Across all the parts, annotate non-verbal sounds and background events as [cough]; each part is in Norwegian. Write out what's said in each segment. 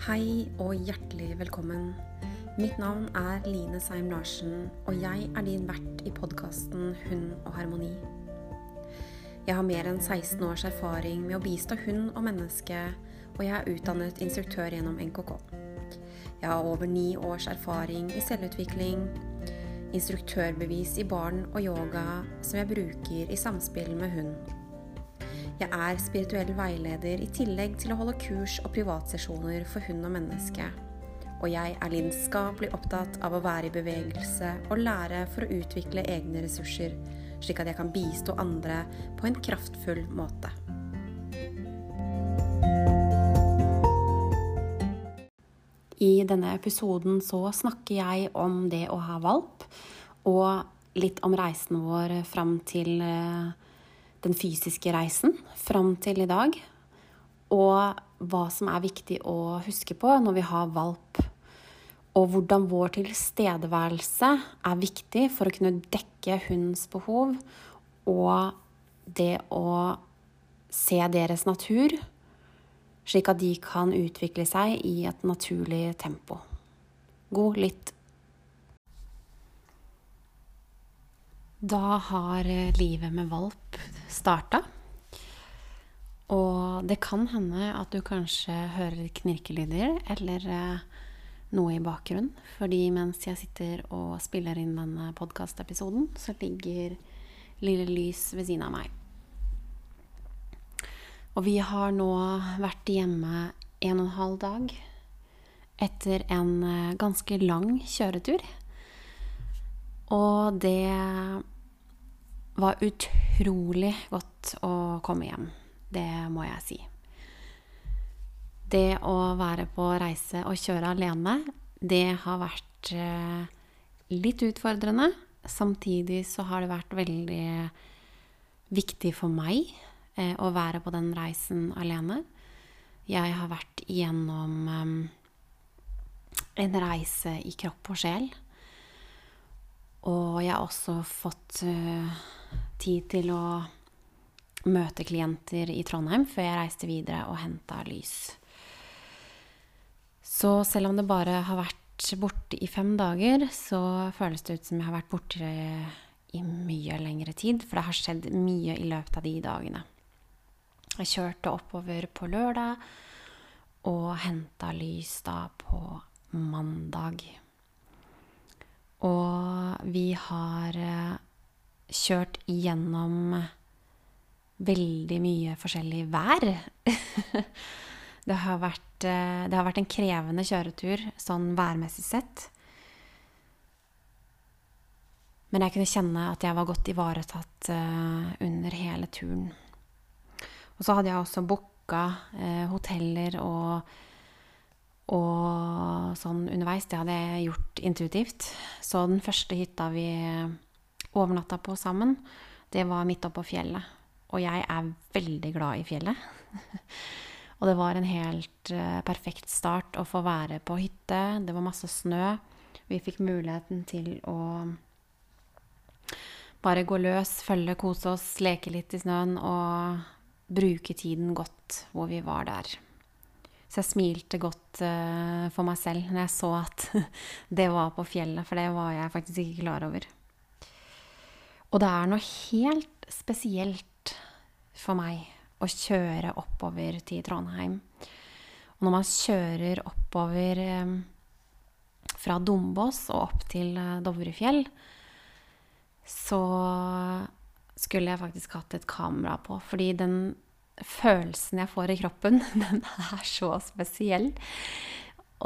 Hei og hjertelig velkommen. Mitt navn er Line Seim Larsen, og jeg er din vert i podkasten Hund og harmoni. Jeg har mer enn 16 års erfaring med å bistå hund og menneske, og jeg er utdannet instruktør gjennom NKK. Jeg har over ni års erfaring i selvutvikling, instruktørbevis i barn og yoga som jeg bruker i samspill med hund. Jeg er spirituell veileder i tillegg til å holde kurs og privatsesjoner for hund og menneske. Og jeg er lidenskapelig opptatt av å være i bevegelse og lære for å utvikle egne ressurser, slik at jeg kan bistå andre på en kraftfull måte. I denne episoden så snakker jeg om det å ha valp, og litt om reisen vår fram til eh, den fysiske reisen fram til i dag. Og hva som er viktig å huske på når vi har valp. Og hvordan vår tilstedeværelse er viktig for å kunne dekke hundens behov. Og det å se deres natur slik at de kan utvikle seg i et naturlig tempo. God lytt. Da har livet med valp starta. Og det kan hende at du kanskje hører knirkelyder eller eh, noe i bakgrunnen. Fordi mens jeg sitter og spiller inn denne podkastepisoden, så ligger Lille Lys ved siden av meg. Og vi har nå vært hjemme en og en halv dag etter en eh, ganske lang kjøretur. Og det var utrolig godt å komme hjem. Det må jeg si. Det å være på reise og kjøre alene, det har vært eh, litt utfordrende. Samtidig så har det vært veldig viktig for meg Eh, å være på den reisen alene. Jeg har vært igjennom um, en reise i kropp og sjel. Og jeg har også fått uh, tid til å møte klienter i Trondheim før jeg reiste videre og henta lys. Så selv om det bare har vært borte i fem dager, så føles det ut som jeg har vært borte i mye lengre tid. For det har skjedd mye i løpet av de dagene. Jeg kjørte oppover på lørdag og henta lys da på mandag. Og vi har eh, kjørt gjennom veldig mye forskjellig vær. [laughs] det, har vært, eh, det har vært en krevende kjøretur sånn værmessig sett. Men jeg kunne kjenne at jeg var godt ivaretatt eh, under hele turen. Og så hadde jeg også booka hoteller og, og sånn underveis. Det hadde jeg gjort intuitivt. Så den første hytta vi overnatta på sammen, det var midt oppå fjellet. Og jeg er veldig glad i fjellet. [laughs] og det var en helt uh, perfekt start å få være på hytte. Det var masse snø. Vi fikk muligheten til å bare gå løs, følge, kose oss, leke litt i snøen og bruke tiden godt hvor vi var der. Så jeg smilte godt uh, for meg selv når jeg så at [laughs] det var på fjellet, for det var jeg faktisk ikke klar over. Og det er noe helt spesielt for meg å kjøre oppover til Trondheim. Og når man kjører oppover um, fra Dombås og opp til uh, Dovrefjell, så skulle jeg faktisk hatt et kamera på. Fordi den følelsen jeg får i kroppen, [laughs] den er så spesiell.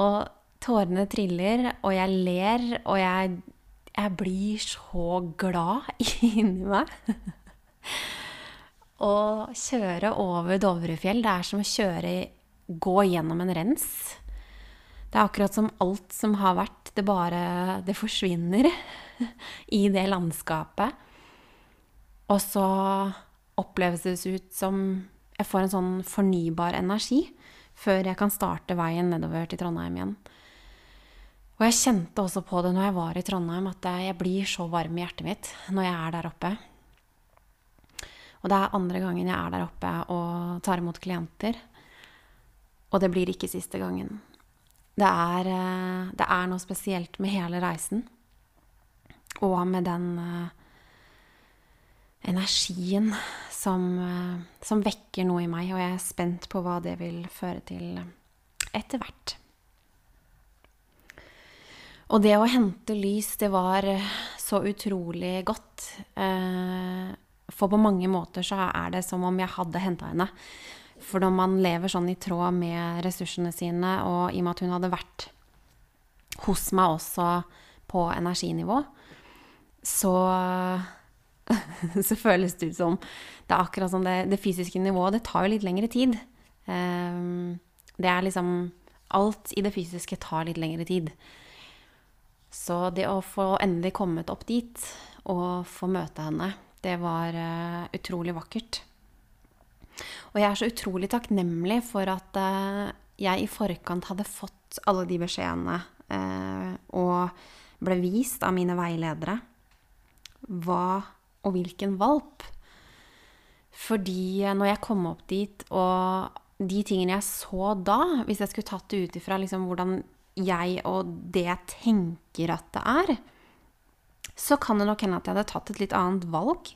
Og tårene triller, og jeg ler, og jeg, jeg blir så glad [laughs] inni meg. Å kjøre over Dovrefjell, det er som å kjøre gå gjennom en rens. Det er akkurat som alt som har vært, det bare Det forsvinner [laughs] i det landskapet. Og så oppleves det ut som jeg får en sånn fornybar energi før jeg kan starte veien nedover til Trondheim igjen. Og jeg kjente også på det når jeg var i Trondheim, at jeg blir så varm i hjertet mitt når jeg er der oppe. Og det er andre gangen jeg er der oppe og tar imot klienter. Og det blir ikke siste gangen. det er, eh, det er noe spesielt med hele reisen. Og med den uh, energien som, uh, som, vekker noe i meg. Og jeg er spent på hva det vil føre til etter hvert. Og det å hente lys, det var så utrolig godt. Uh, for på mange måter så er det som om jeg hadde henta henne. For når man lever sånn i tråd med ressursene sine, og i og med at hun hadde vært hos meg også på energinivå, så [laughs] så føles det ut som Det er akkurat som det, det fysiske nivået. Det tar jo litt lengre tid. Um, det er liksom Alt i det fysiske tar litt lengre tid. Så det å få endelig kommet opp dit og få møte henne, det var uh, utrolig vakkert. Og jeg er så utrolig takknemlig for at uh, jeg i forkant hadde fått alle de beskjedene uh, og ble vist av mine veiledere hva og hvilken valp. Fordi uh, når jeg kom opp dit, og de tingene jeg så da, hvis jeg skulle tatt det ut ifra liksom, hvordan jeg og det jeg tenker at det er, så kan det nok hende at jeg hadde tatt et litt annet valg.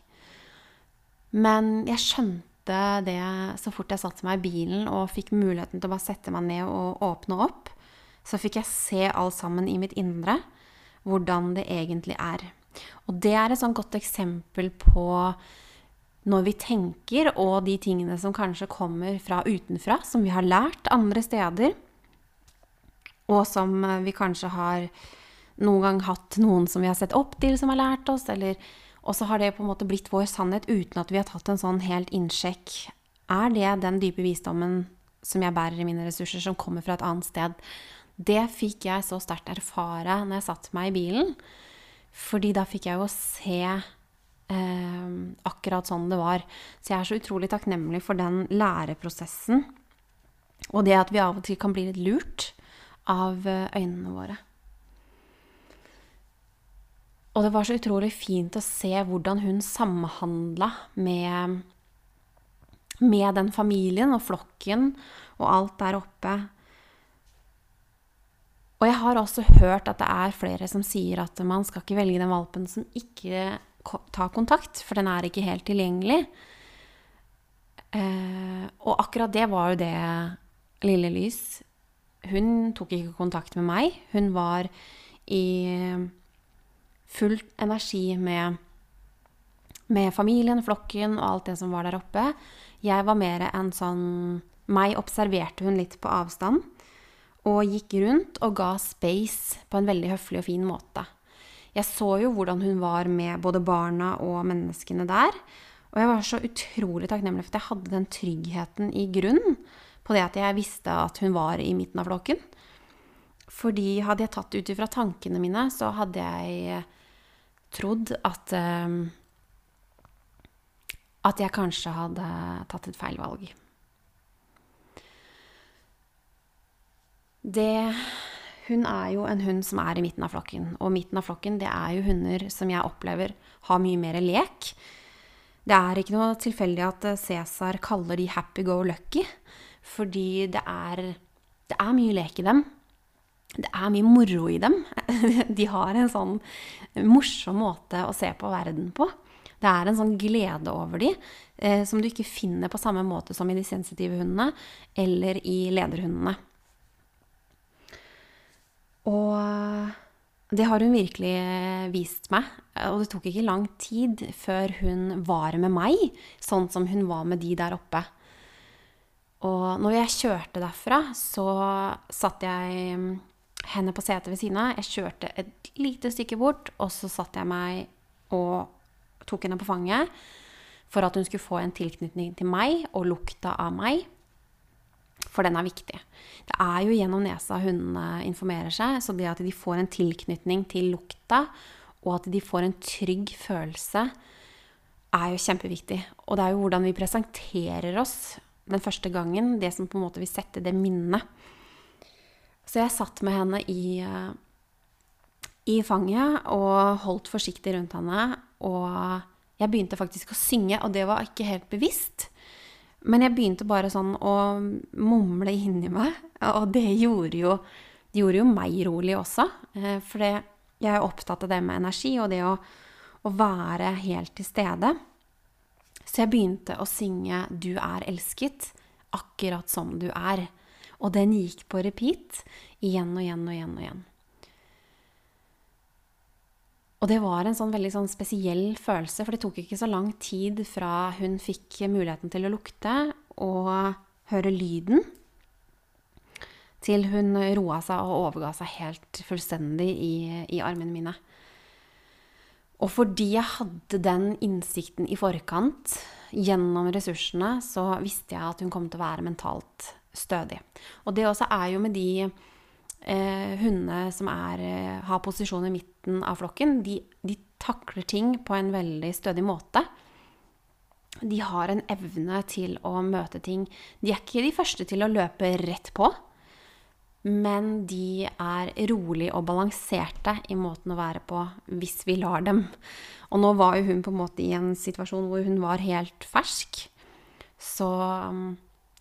Men jeg skjønte det så fort jeg satte meg i bilen og fikk muligheten til å bare sette meg ned og åpne opp, så fikk jeg se alt sammen i mitt indre, hvordan det egentlig er. Og det er et sånn godt eksempel på når vi tenker, og de tingene som kanskje kommer fra utenfra, som vi har lært andre steder, og som vi kanskje har noen gang hatt noen som vi har sett opp til, som har lært oss, eller og så har det på en måte blitt vår sannhet uten at vi har tatt en sånn helt innsjekk. Er det den dype visdommen som jeg bærer i mine ressurser, som kommer fra et annet sted? Det fikk jeg så sterkt erfare når jeg satte meg i bilen. Fordi da fikk jeg jo se eh, akkurat sånn det var. Så jeg er så utrolig takknemlig for den læreprosessen. Og det at vi av og til kan bli litt lurt av eh, øynene våre. Og det var så utrolig fint å se hvordan hun samhandla med, med den familien og flokken og alt der oppe. Og jeg har også hørt at det er flere som sier at man skal ikke velge den valpen som ikke tar kontakt, for den er ikke helt tilgjengelig. Eh, og akkurat det var jo det Lille Lys Hun tok ikke kontakt med meg. Hun var i full energi med, med familien, flokken og alt det som var der oppe. Jeg var mer en sånn Meg observerte hun litt på avstand. Og gikk rundt og ga space på en veldig høflig og fin måte. Jeg så jo hvordan hun var med både barna og menneskene der. Og jeg var så utrolig takknemlig for at jeg hadde den tryggheten i grunn på det at jeg visste at hun var i midten av flokken. Fordi hadde jeg tatt ut ifra tankene mine, så hadde jeg trodd at um, At jeg kanskje hadde tatt et feil valg. Det Hun er jo en hund som er i midten av flokken. Og midten av flokken, det er jo hunder som jeg opplever har mye mer lek. Det er ikke noe tilfeldig at Cæsar kaller de happy go lucky, fordi det er, det er mye lek i dem det er mye moro i dem. [laughs] De har en sånn morsom måte å se på verden på. Det er en sånn glede over de, eh, som du ikke finner på samme måte som i de sensitive hundene eller i lederhundene. Og det har hun virkelig vist meg. Og det tok ikke lang tid før hun var med meg, sånn som hun var med de der oppe. Og når jeg kjørte derfra, så satt jeg henne på setet ved siden av. Jeg kjørte et lite stykke bort, og så satte jeg meg og tok henne på fanget for at hun skulle få en tilknytning til meg og lukta av meg. For den er viktig. Det er jo gjennom nesa hundene informerer seg, så det at de får en tilknytning til lukta, og at de får en trygg følelse, er jo kjempeviktig. Og det er jo hvordan vi presenterer oss den første gangen, det som på en måte vil sette det minnet. Så jeg satt med henne i, eh, i fanget og holdt forsiktig rundt henne. Og jeg begynte faktisk å synge, og det var ikke helt bevisst. Men jeg begynte bare sånn å mumle inni meg, [laughs] og det gjorde jo Det gjorde jo meg rolig også, For for jeg er opptatt av det med energi og det å, å være helt til stede. Så jeg begynte å synge 'Du er elsket', akkurat som du er. Og den gikk på repeat igjen og igjen og igjen og igjen. Og det var en sånn veldig sånn spesiell følelse, for det tok ikke så lang tid fra hun fikk muligheten til å lukte og høre lyden, til hun roa seg og overga seg helt fullstendig i, i armene mine. Og fordi jeg hadde den innsikten i forkant, gjennom ressursene, så visste jeg at hun kom til å være mentalt stødig. Og det også er jo med de eh, hundene som er, eh, har posisjoner i midten av flokken, de, de, takler ting på en veldig stødig måte. De har en evne til å møte ting. De er ikke de første til å løpe rett på, men de er rolig og balanserte i måten å være på hvis vi lar dem. Og nå var jo hun på en måte i en situasjon hvor hun var helt fersk. Så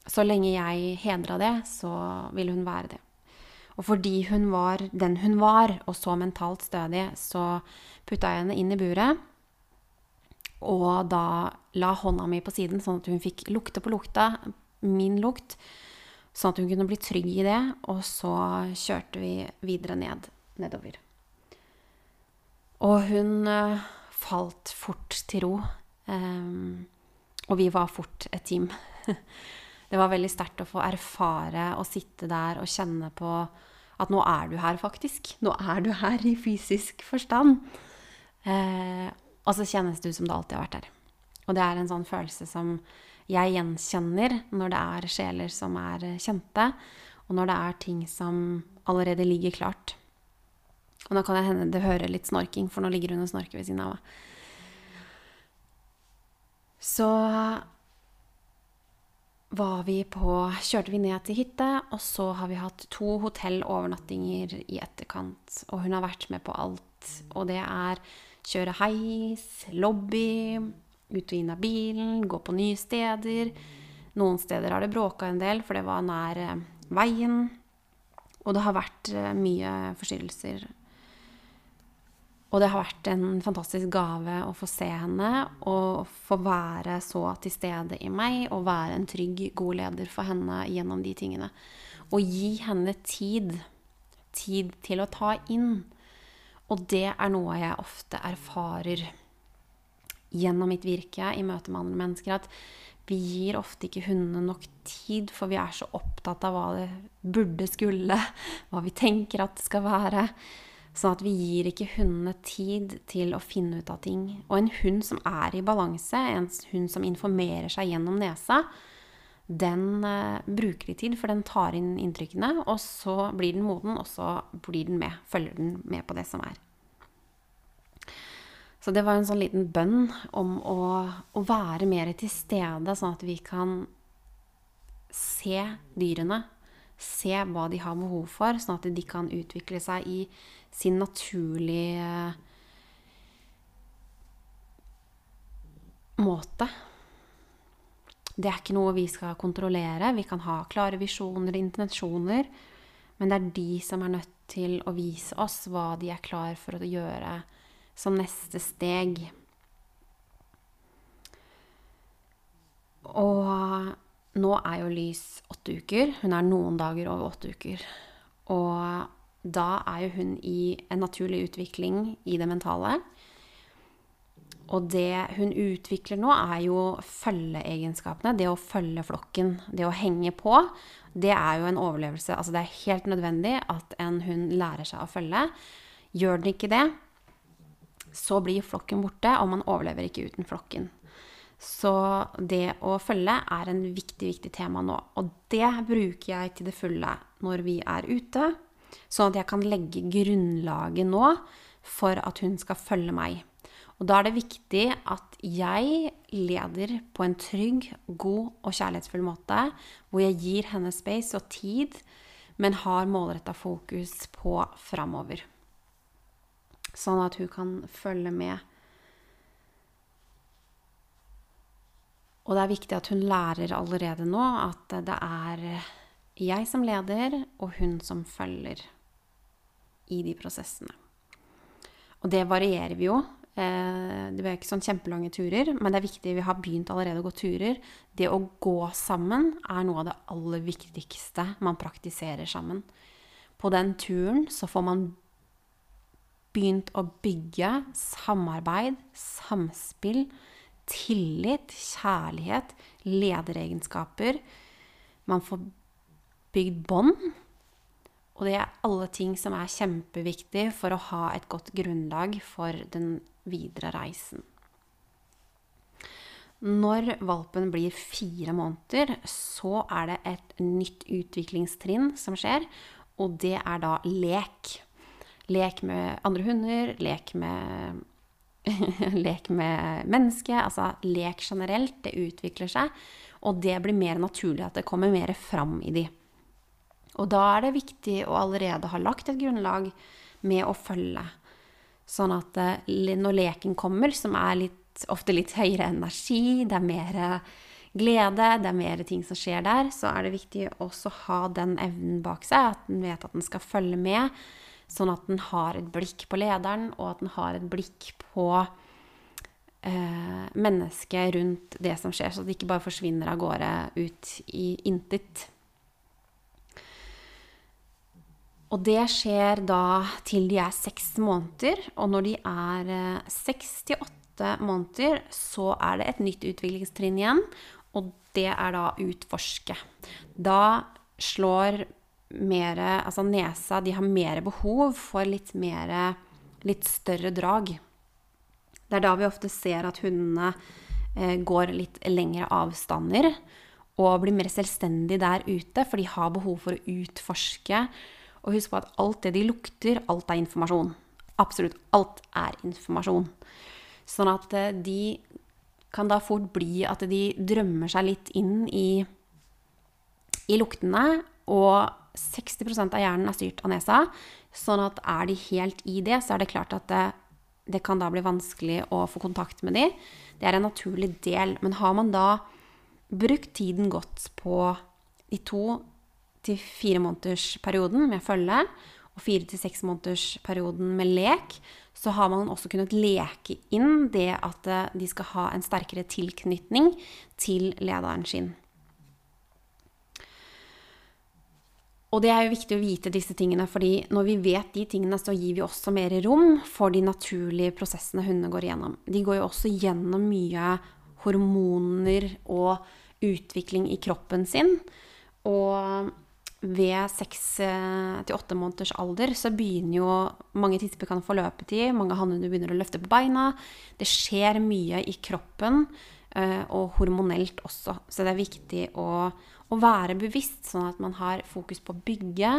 så lenge jeg hedra det, så ville hun være det. Og fordi hun var den hun var, og så mentalt stødig, så putta jeg henne inn i buret. Og da la hånda mi på siden, sånn at hun fikk lukte på lukta, min lukt, sånn at hun kunne bli trygg i det. Og så kjørte vi videre ned, nedover. Og hun uh, falt fort til ro. Um, og vi var fort et team. [laughs] det var veldig sterkt å få erfare og sitte der og kjenne på at nå er du her, faktisk. Nå er du her i fysisk forstand. Eh, og så kjennes det ut som det alltid har vært der. Og det er en sånn følelse som jeg gjenkjenner når det er sjeler som er kjente, og når det er ting som allerede ligger klart. Og nå kan det hende det hører litt snorking, for nå ligger hun og snorker ved siden av meg. Så var vi på, kjørte vi ned til hytte, og så har vi hatt to hotellovernattinger i etterkant. Og hun har vært med på alt. Og det er kjøre heis, lobby, ut og inn av bilen, gå på nye steder. Noen steder har det bråka en del, for det var nær eh, veien. Og det har vært eh, mye forstyrrelser og det har vært en fantastisk gave å få se henne og få være så til stede i meg og være en trygg, god leder for henne gjennom de tingene. Og gi henne tid. Tid til å ta inn. Og det er noe jeg ofte erfarer gjennom mitt virke i møte med andre mennesker. At vi gir ofte ikke hundene nok tid, for vi er så opptatt av hva det burde skulle, [laughs] hva vi tenker at det skal være. Sånn at vi gir ikke hundene tid til å finne ut av ting. Og en hund som er i balanse, en hund som informerer seg gjennom nesa, den uh, bruker litt tid, for den tar inn inntrykkene, og så blir den moden, og så blir den med, følger den med på det som er. Så det var en sånn liten bønn om å, å være mer til stede, sånn at vi kan se dyrene se hva de har behov for, sånn at de kan utvikle seg i sin naturlige måte. Det er ikke noe vi skal kontrollere. Vi kan ha klare visjoner og intensjoner, men det er de som er nødt til å vise oss hva de er klar for å gjøre som neste steg. Og nå er jo Lys åtte uker. Hun er noen dager over åtte uker. Og da er jo hun i en naturlig utvikling i det mentale. Og det hun utvikler nå, er jo følgeegenskapene. Det å følge flokken. Det å henge på. Det er jo en overlevelse. Altså det er helt nødvendig at en hund lærer seg å følge. Gjør den ikke det, så blir flokken borte, og man overlever ikke uten flokken. Så det å følge er en viktig, viktig tema nå. Og det bruker jeg til det fulle når vi er ute, sånn at jeg kan legge grunnlaget nå for at hun skal følge meg. Og da er det viktig at jeg leder på en trygg, god og kjærlighetsfull måte, hvor jeg gir henne space og tid, men har målretta fokus på framover. Sånn at hun kan følge med Og det er viktig at hun lærer allerede nå at det er jeg som leder, og hun som følger. i de prosessene. Og det varierer vi jo. Eh, det blir ikke sånn kjempelange turer, men det er viktig. Vi har begynt allerede å gå turer. Det å gå sammen er noe av det aller viktigste man praktiserer sammen. På den turen så får man begynt å bygge samarbeid, samspill, tillit, kjærlighet, lederegenskaper. Man får bygd bånd. Og det er alle ting som er kjempeviktig for å ha et godt grunnlag for den videre reisen. Når valpen blir fire måneder, så er det et nytt utviklingstrinn som skjer, og det er da lek. Lek med andre hunder, lek med [laughs] lek med mennesket, altså lek generelt. Det utvikler seg, og det blir mer naturlig at det kommer mer fram i de. Og da er det viktig å allerede ha lagt et grunnlag med å følge. Sånn at eh, når leken kommer, som er litt, ofte litt høyere energi, det er mer glede, det er mer ting som skjer der, så er det viktig også å ha den evnen bak seg, at den vet at den skal følge med. Sånn at den har et blikk på lederen, og at den har et blikk på eh, mennesket rundt det som skjer, så det ikke bare forsvinner av gårde ut i intet. Og det skjer da til de er seks måneder. Og når de er eh, seks til åtte måneder, så er det et nytt utviklingstrinn igjen. Og det er da utforske. Da slår mer Altså nesa De har mer behov for litt mer Litt større drag. Det er da vi ofte ser at hundene eh, går litt lengre avstander og blir mer selvstendige der ute, for de har behov for å utforske og husk på at alt det de lukter, alt er informasjon. Absolutt alt er informasjon. Sånn at eh, de kan da fort bli at de drømmer seg litt inn i, i luktene. Og 60% av hjernen er styrt av nesa. Sånn at er de helt i det, så er det klart at det, det kan da bli vanskelig å få kontakt med de. Det er en naturlig del. Men har man da brukt tiden godt på de to til fire månedersperioden med følge og fire til seks månedersperioden med lek, så har man også kunnet leke inn det at eh, de skal ha en sterkere tilknytning til lederen sin. Og det er jo viktig å vite disse tingene, fordi når vi vet de tingene, så gir vi også mer rom for de naturlige prosessene hundene går igjennom. De går jo også gjennom mye hormoner og utvikling i kroppen sin. Og ved seks eh, til åtte måneders alder så begynner jo mange tisper kan få løpetid. Mange hannhunder begynner å løfte på beina. Det skjer mye i kroppen, eh, og hormonelt også. Så det er viktig å, å være bevisst, sånn at man har fokus på å bygge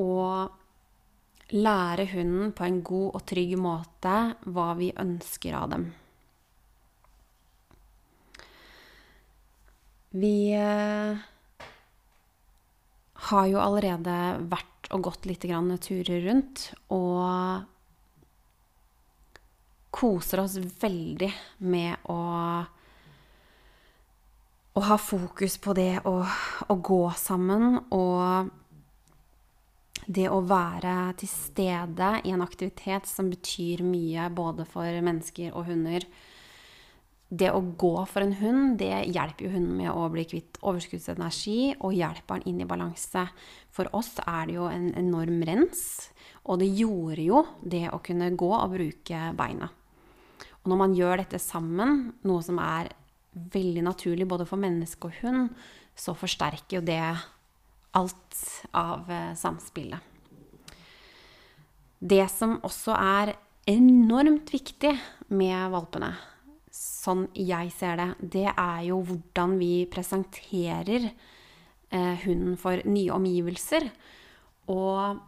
og lære hunden på en god og trygg måte hva vi ønsker av dem. Vi eh, har jo allerede vært og gått litt turer rundt. Og koser oss veldig med å, å ha fokus på det å, å, gå sammen og det å være til stede i en aktivitet som betyr mye både for mennesker og hunder det å gå for en hund, det hjelper jo hunden med å bli kvitt overskuddsenergi og hjelper den inn i balanse. For oss er det jo en enorm rens, og det gjorde jo det å kunne gå og bruke beina. Og når man gjør dette sammen, noe som er veldig naturlig både for menneske og hund, så forsterker jo det alt av eh, samspillet. Det som også er enormt viktig med valpene, sånn jeg ser det, det er jo hvordan vi presenterer eh, hunden for nye omgivelser. Og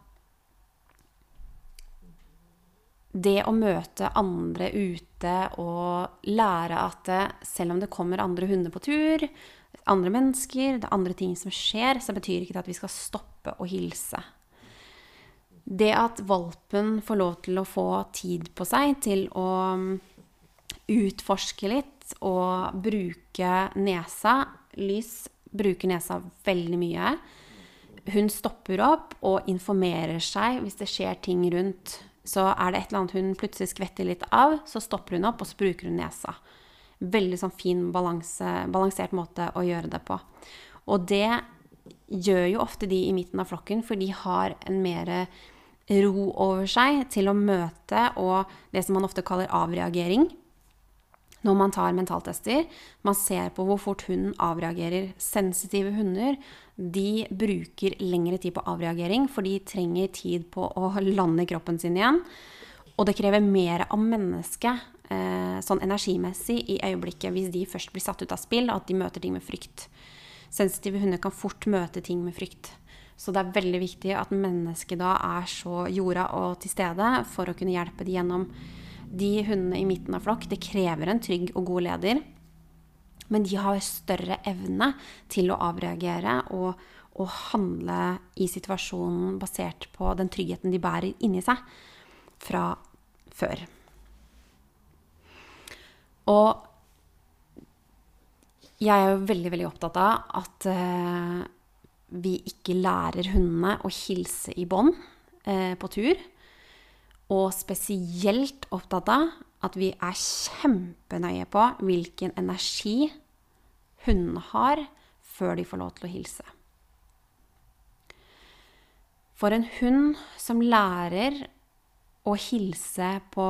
det å møte andre ute og lære at det, selv om det kommer andre hunder på tur, andre mennesker, det er andre ting som skjer, så betyr ikke det at vi skal stoppe å hilse. Det at valpen får lov til å få tid på seg til å utforske litt og bruke nesa. Lys bruker nesa veldig mye. hun stopper opp og informerer seg hvis det skjer ting rundt. Så er det et eller annet hun plutselig skvetter litt av, så stopper hun opp og så bruker hun nesa. Veldig sånn fin, balanse, balansert måte å gjøre det på. Og det gjør jo ofte de i midten av flokken, for de har en mer ro over seg til å møte og det som man ofte kaller avreagering når man tar mentaltester. Man ser på hvor fort hunden avreagerer. Sensitive hunder de bruker lengre tid på avreagering, for de trenger tid på å lande kroppen sin igjen. Og det krever mer av mennesket eh, sånn energimessig i øyeblikket hvis de først blir satt ut av spill, og at de møter ting med frykt. Sensitive hunder kan fort møte ting med frykt. Så det er veldig viktig at mennesket da er så jorda og til stede for å kunne hjelpe dem gjennom de hundene i midten av flokk, det krever en trygg og god leder. Men de har større evne til å avreagere og, og handle i situasjonen basert på den tryggheten de bærer inni seg fra før. Og jeg er jo veldig, veldig opptatt av at uh, vi ikke lærer hundene å hilse i bånd uh, på tur og spesielt opptatt av at vi er kjempenøye på hvilken energi hundene har før de får lov til å hilse. For en hund som lærer å hilse på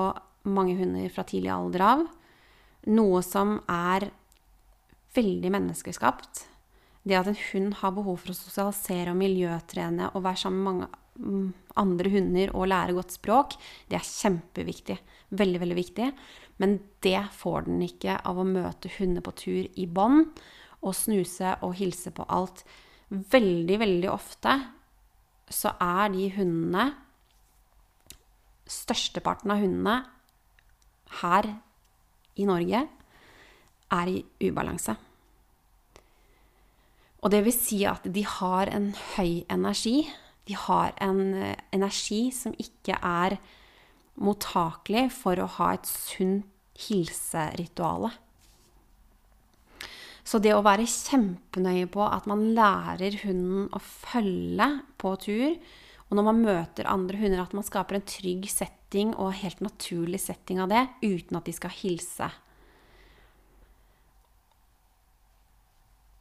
mange hunder fra tidlig alder av, noe som er veldig menneskeskapt, det at en hund har behov for å sosialisere og miljøtrene og være sammen med mange andre hunder og lære godt språk, det er kjempeviktig. Veldig, veldig viktig. Men det får den ikke av å møte hunder på tur i bånd og snuse og hilse på alt. Veldig, veldig ofte så er de hundene Størsteparten av hundene her i Norge er i ubalanse. Og det vil si at de har en høy energi de har en eh, energi som ikke er mottakelig for å ha et sunt hilserituale. Så det å være kjempenøye på at man lærer hunden å følge på tur, og når man møter andre hunder, at man skaper en trygg setting og helt naturlig setting av det, uten at de skal hilse.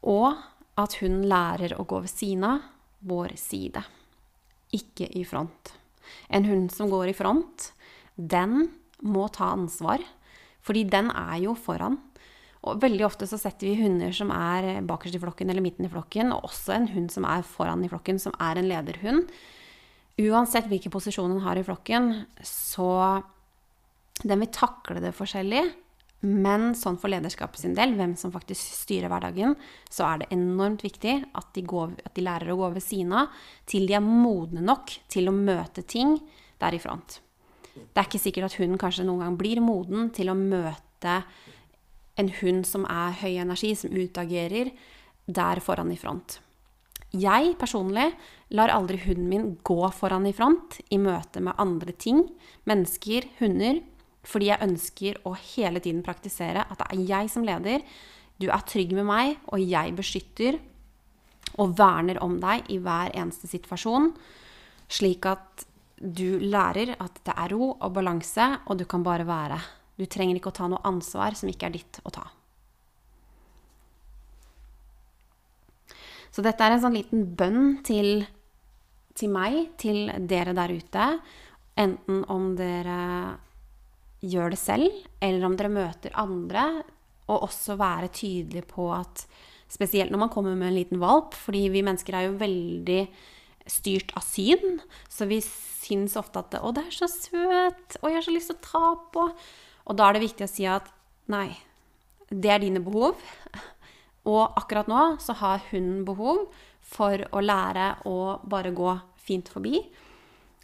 Og at hunden lærer å gå ved siden av vår side ikke i front. En hund som går i front, den må ta ansvar, fordi den er jo foran. Og veldig ofte så setter vi hunder som er bakerst i flokken eller midten i flokken, og også en hund som er foran i flokken, som er en lederhund. Uansett hvilken posisjon den har i flokken, så den vil takle det forskjellig. Men sånn for lederskapet sin del, hvem som faktisk styrer hverdagen, så er det enormt viktig at de, går, at de lærer å gå ved siden av til de er modne nok til å møte ting der i front. Det er ikke sikkert at hunden kanskje noen gang blir moden til å møte en hund som er høy energi, som utagerer, der foran i front. Jeg personlig lar aldri hunden min gå foran i front i møte med andre ting, mennesker, hunder, fordi jeg ønsker å hele tiden praktisere at det er jeg som leder. Du er trygg med meg, og jeg beskytter og verner om deg i hver eneste situasjon. Slik at du lærer at det er ro og balanse, og du kan bare være. Du trenger ikke å ta noe ansvar som ikke er ditt å ta. Så dette er en sånn liten bønn til, til meg, til dere der ute. Enten om dere gjør det selv, eller om dere møter andre, og også være tydelig på at Spesielt når man kommer med en liten valp, fordi vi mennesker er jo veldig styrt av syn. Så vi syns ofte at 'Å, det er så søt. Å, jeg har så lyst til å ta på.' Og da er det viktig å si at nei, det er dine behov. Og akkurat nå så har hun behov for å lære å bare gå fint forbi,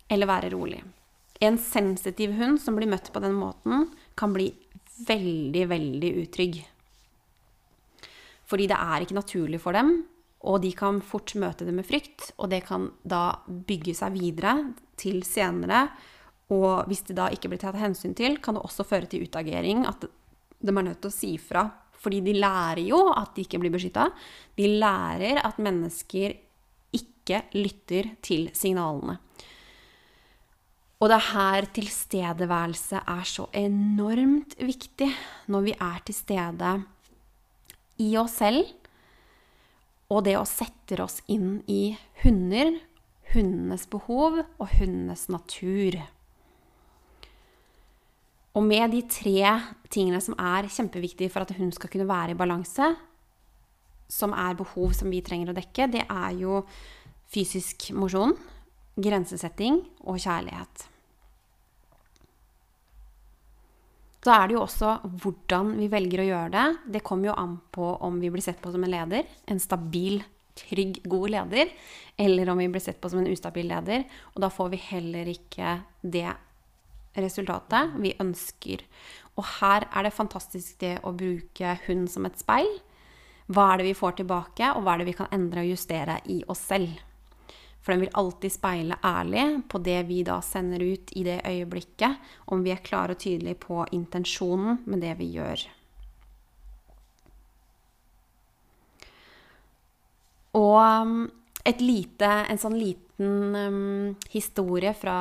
eller være rolig. En sensitiv hund som blir møtt på den måten, kan bli veldig, veldig utrygg. Fordi det er ikke naturlig for dem, og de kan fort møte det med frykt. Og det kan da bygge seg videre til senere. Og hvis det da ikke blir tatt hensyn til, kan det også føre til utagering. At de er nødt til å si fra. Fordi de lærer jo at de ikke blir beskytta. De lærer at mennesker ikke lytter til signalene. Og det er her tilstedeværelse er så enormt viktig når vi er til stede i oss selv, og det å sette oss inn i hunder, hundenes behov og hundenes natur. Og med de tre tingene som er kjempeviktige for at hun skal kunne være i balanse, som er behov som vi trenger å dekke, det er jo fysisk mosjon, grensesetting og kjærlighet. Så er det jo også hvordan vi velger å gjøre det. Det kommer jo an på om vi blir sett på som en leder, en stabil, trygg, god leder, eller om vi blir sett på som en ustabil leder. Og da får vi heller ikke det resultatet vi ønsker. Og her er det fantastisk det å bruke hund som et speil. Hva er det vi får tilbake, og hva er det vi kan endre og justere i oss selv? For den vil alltid speile ærlig på det vi da sender ut i det øyeblikket, om vi er klare og tydelige på intensjonen med det vi gjør. Og et lite, en sånn liten um, historie fra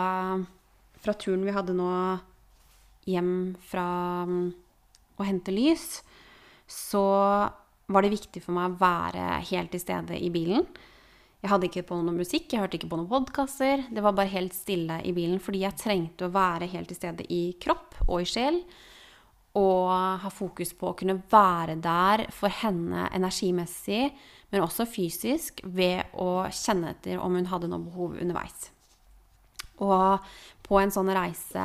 fra turen vi hadde nå hjem fra um, å hente lys, så var det viktig for meg å være helt til stede i bilen. Jeg hadde ikke på noe musikk, jeg hørte ikke på noen podkaster. Det var bare helt stille i bilen fordi jeg trengte å være helt til stede i kropp og i sjel. Og ha fokus på å kunne være der for henne energimessig, men også fysisk, ved å kjenne etter om hun hadde noe behov underveis. Og på en sånn reise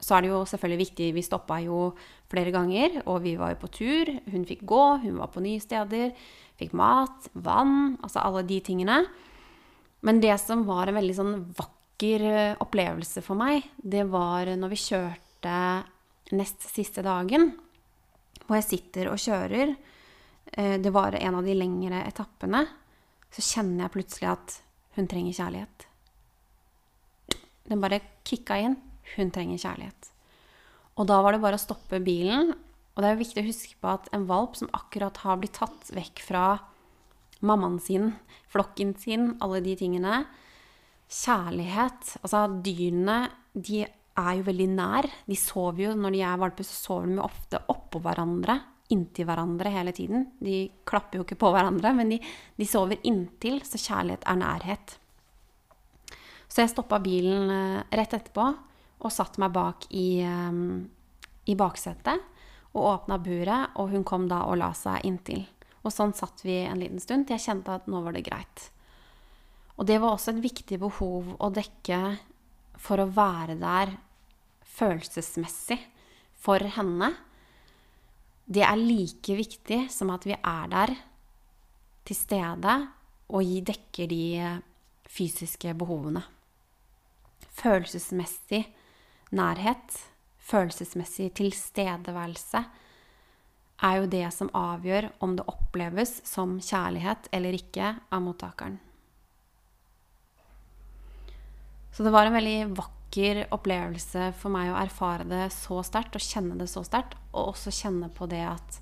så er det jo selvfølgelig viktig Vi stoppa jo flere ganger, og vi var jo på tur. Hun fikk gå, hun var på nye steder. Fikk mat, vann, altså alle de tingene. Men det som var en veldig sånn vakker eh, opplevelse for meg, det var når vi kjørte nest siste dagen. hvor jeg sitter og kjører. Eh, det var en av de lengre etappene. Så kjenner jeg plutselig at hun trenger kjærlighet. Den bare kicka inn. Hun trenger kjærlighet. Og da var det bare å stoppe bilen. Og det er jo viktig å huske på at en valp som akkurat har blitt tatt vekk fra mammaen sin, flokken sin, alle de tingene Kjærlighet Altså, dyrene, de er jo veldig nær. De sover jo Når de er valper, så sover de ofte oppå hverandre. Inntil hverandre hele tiden. De klapper jo ikke på hverandre, men de, de sover inntil, så kjærlighet er nærhet. Så jeg stoppa bilen eh, rett etterpå og satte meg bak i, eh, i baksetet og åpna buret, og hun kom da og la seg inntil. Og sånn satt vi en liten stund til jeg kjente at nå var det greit. Og det var også et viktig behov å dekke for å være der følelsesmessig for henne. Det er like viktig som at vi er der til stede og dekker de fysiske behovene følelsesmessig nærhet, følelsesmessig tilstedeværelse, er jo det som avgjør om det oppleves som kjærlighet eller ikke av mottakeren. Så det var en veldig vakker opplevelse for meg å erfare det så sterkt og kjenne det så sterkt, og også kjenne på det at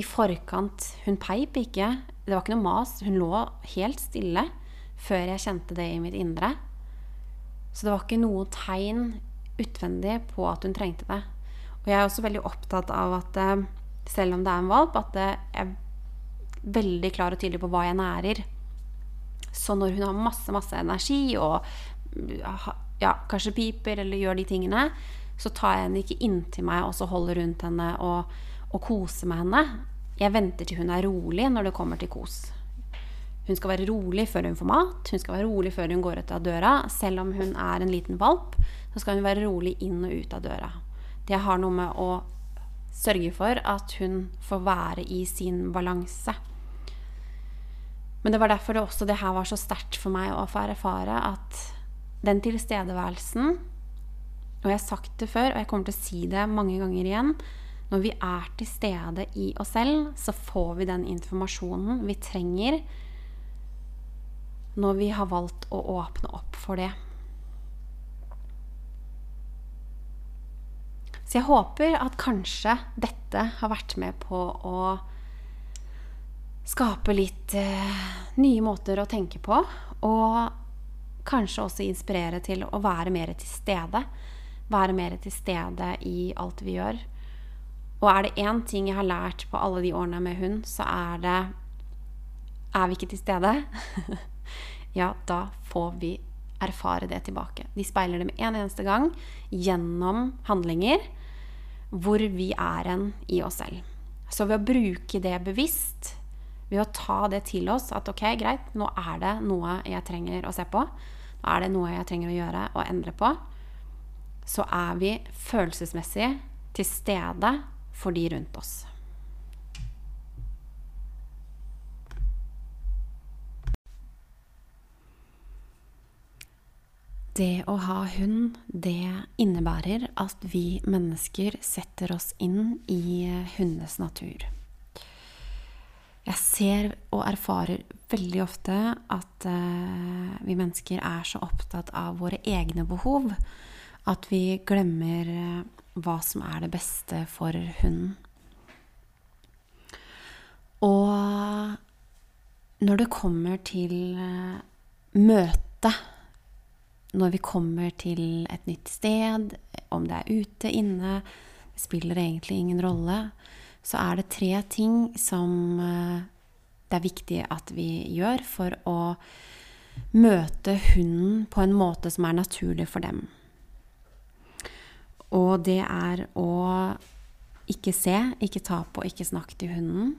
i forkant Hun peip ikke, det var ikke noe mas. Hun lå helt stille før jeg kjente det i mitt indre. Så det var ikke noe tegn utvendig på at hun trengte det. Og jeg er også veldig opptatt av at eh, selv om det er en valp, at jeg er veldig klar og tydelig på hva jeg nærer. Så når hun har masse, masse energi og ja, kanskje piper eller gjør de tingene, så tar jeg henne ikke inntil meg og så holder rundt henne og, og koser med henne. Jeg venter til hun er rolig når det kommer til kos. Hun skal være rolig før hun får mat, hun skal være rolig før hun går ut av døra. Selv om hun er en liten valp, så skal hun være rolig inn og ut av døra. Det har noe med å sørge for at hun får være i sin balanse. Men det var derfor det også det her var så sterkt for meg å få erfare at den tilstedeværelsen Og jeg har sagt det før, og jeg kommer til å si det mange ganger igjen. Når vi er til stede i oss selv, så får vi den informasjonen vi trenger når vi har valgt å åpne opp for det. Så jeg håper at kanskje dette har vært med på å skape litt eh, nye måter å tenke på. Og kanskje også inspirere til å være mer til stede. Være mer til stede i alt vi gjør. Og er det én ting jeg har lært på alle de årene med hund, så er det Er vi ikke til stede, [laughs] ja, da får vi erfare det tilbake. De speiler det med en eneste gang gjennom handlinger hvor vi er en i oss selv. Så ved å bruke det bevisst, ved å ta det til oss at ok, greit, nå er det noe jeg trenger å se på, nå er det noe jeg trenger å gjøre og endre på, så er vi følelsesmessig til stede for de rundt oss. Det å ha hund, det innebærer at vi mennesker setter oss inn i hundenes natur. Jeg ser og erfarer veldig ofte at uh, vi mennesker er så opptatt av våre egne behov at vi glemmer uh, hva som er det beste for hunden. Og når det kommer til uh, møte når vi kommer til et nytt sted, om det er ute, inne, det spiller egentlig ingen rolle, så er det tre ting som eh, det er viktig at vi gjør for å møte hunden på en måte som er naturlig for dem. Og det er å ikke se, ikke ta på, ikke snakke til hunden,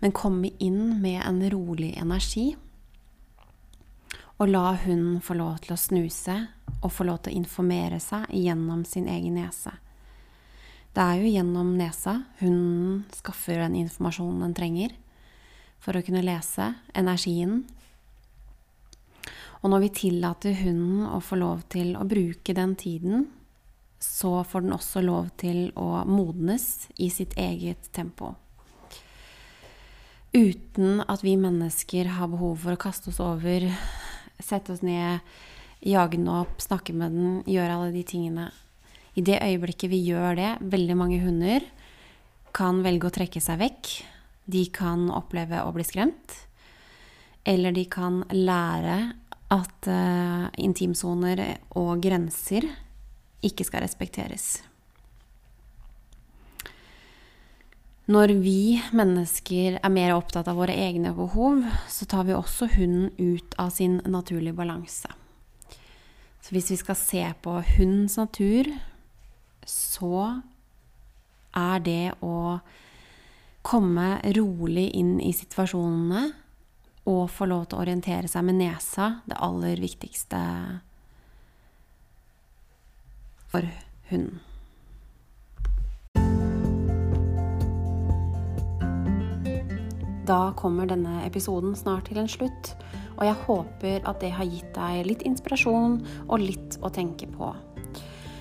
men komme inn med en rolig energi og la hunden få lov til å snuse og få lov til å informere seg gjennom sin egen nese. Det er jo gjennom nesa hunden skaffer den informasjonen den trenger for å kunne lese energien. Og når vi tillater hunden å få lov til å bruke den tiden, så får den også lov til å modnes i sitt eget tempo. Uten at vi mennesker har behov for å kaste oss over sette oss ned, jage den opp, snakke med den, gjøre alle de tingene. I det øyeblikket vi gjør det, veldig mange hunder kan velge å trekke seg vekk. De kan oppleve å bli skremt. Eller de kan lære at uh, intimsoner og grenser ikke skal respekteres. Når vi mennesker er mer opptatt av våre egne behov, så tar vi også hunden ut av sin naturlige balanse. Så hvis vi skal se på hundens natur, så er det å komme rolig inn i situasjonene og få lov til å orientere seg med nesa det aller viktigste for hunden. Da kommer denne episoden snart til en slutt, og jeg håper at det har gitt deg litt inspirasjon og litt å tenke på.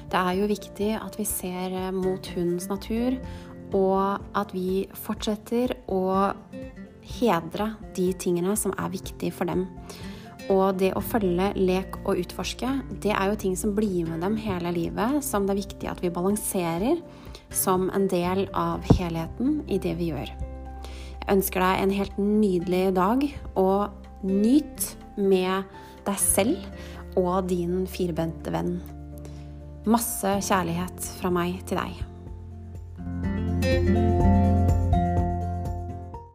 Det er jo viktig at vi ser mot hundens natur, og at vi fortsetter å hedre de tingene som er viktige for dem. Og det å følge, lek og utforske, det er jo ting som blir med dem hele livet, som det er viktig at vi balanserer som en del av helheten i det vi gjør ønsker deg en helt nydelig dag, og nyt med deg selv og din firbente venn. Masse kjærlighet fra meg til deg.